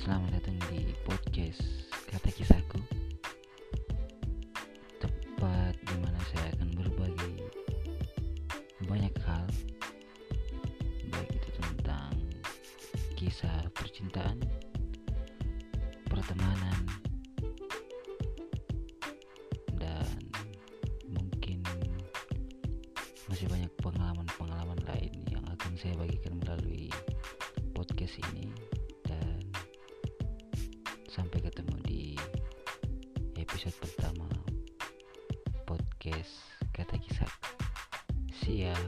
selamat datang di podcast Kata Kisahku. Tempat di mana saya akan berbagi banyak hal Baik itu tentang kisah percintaan, pertemanan, dan mungkin masih banyak pengalaman-pengalaman sampai ketemu di episode pertama podcast kata kisah. See ya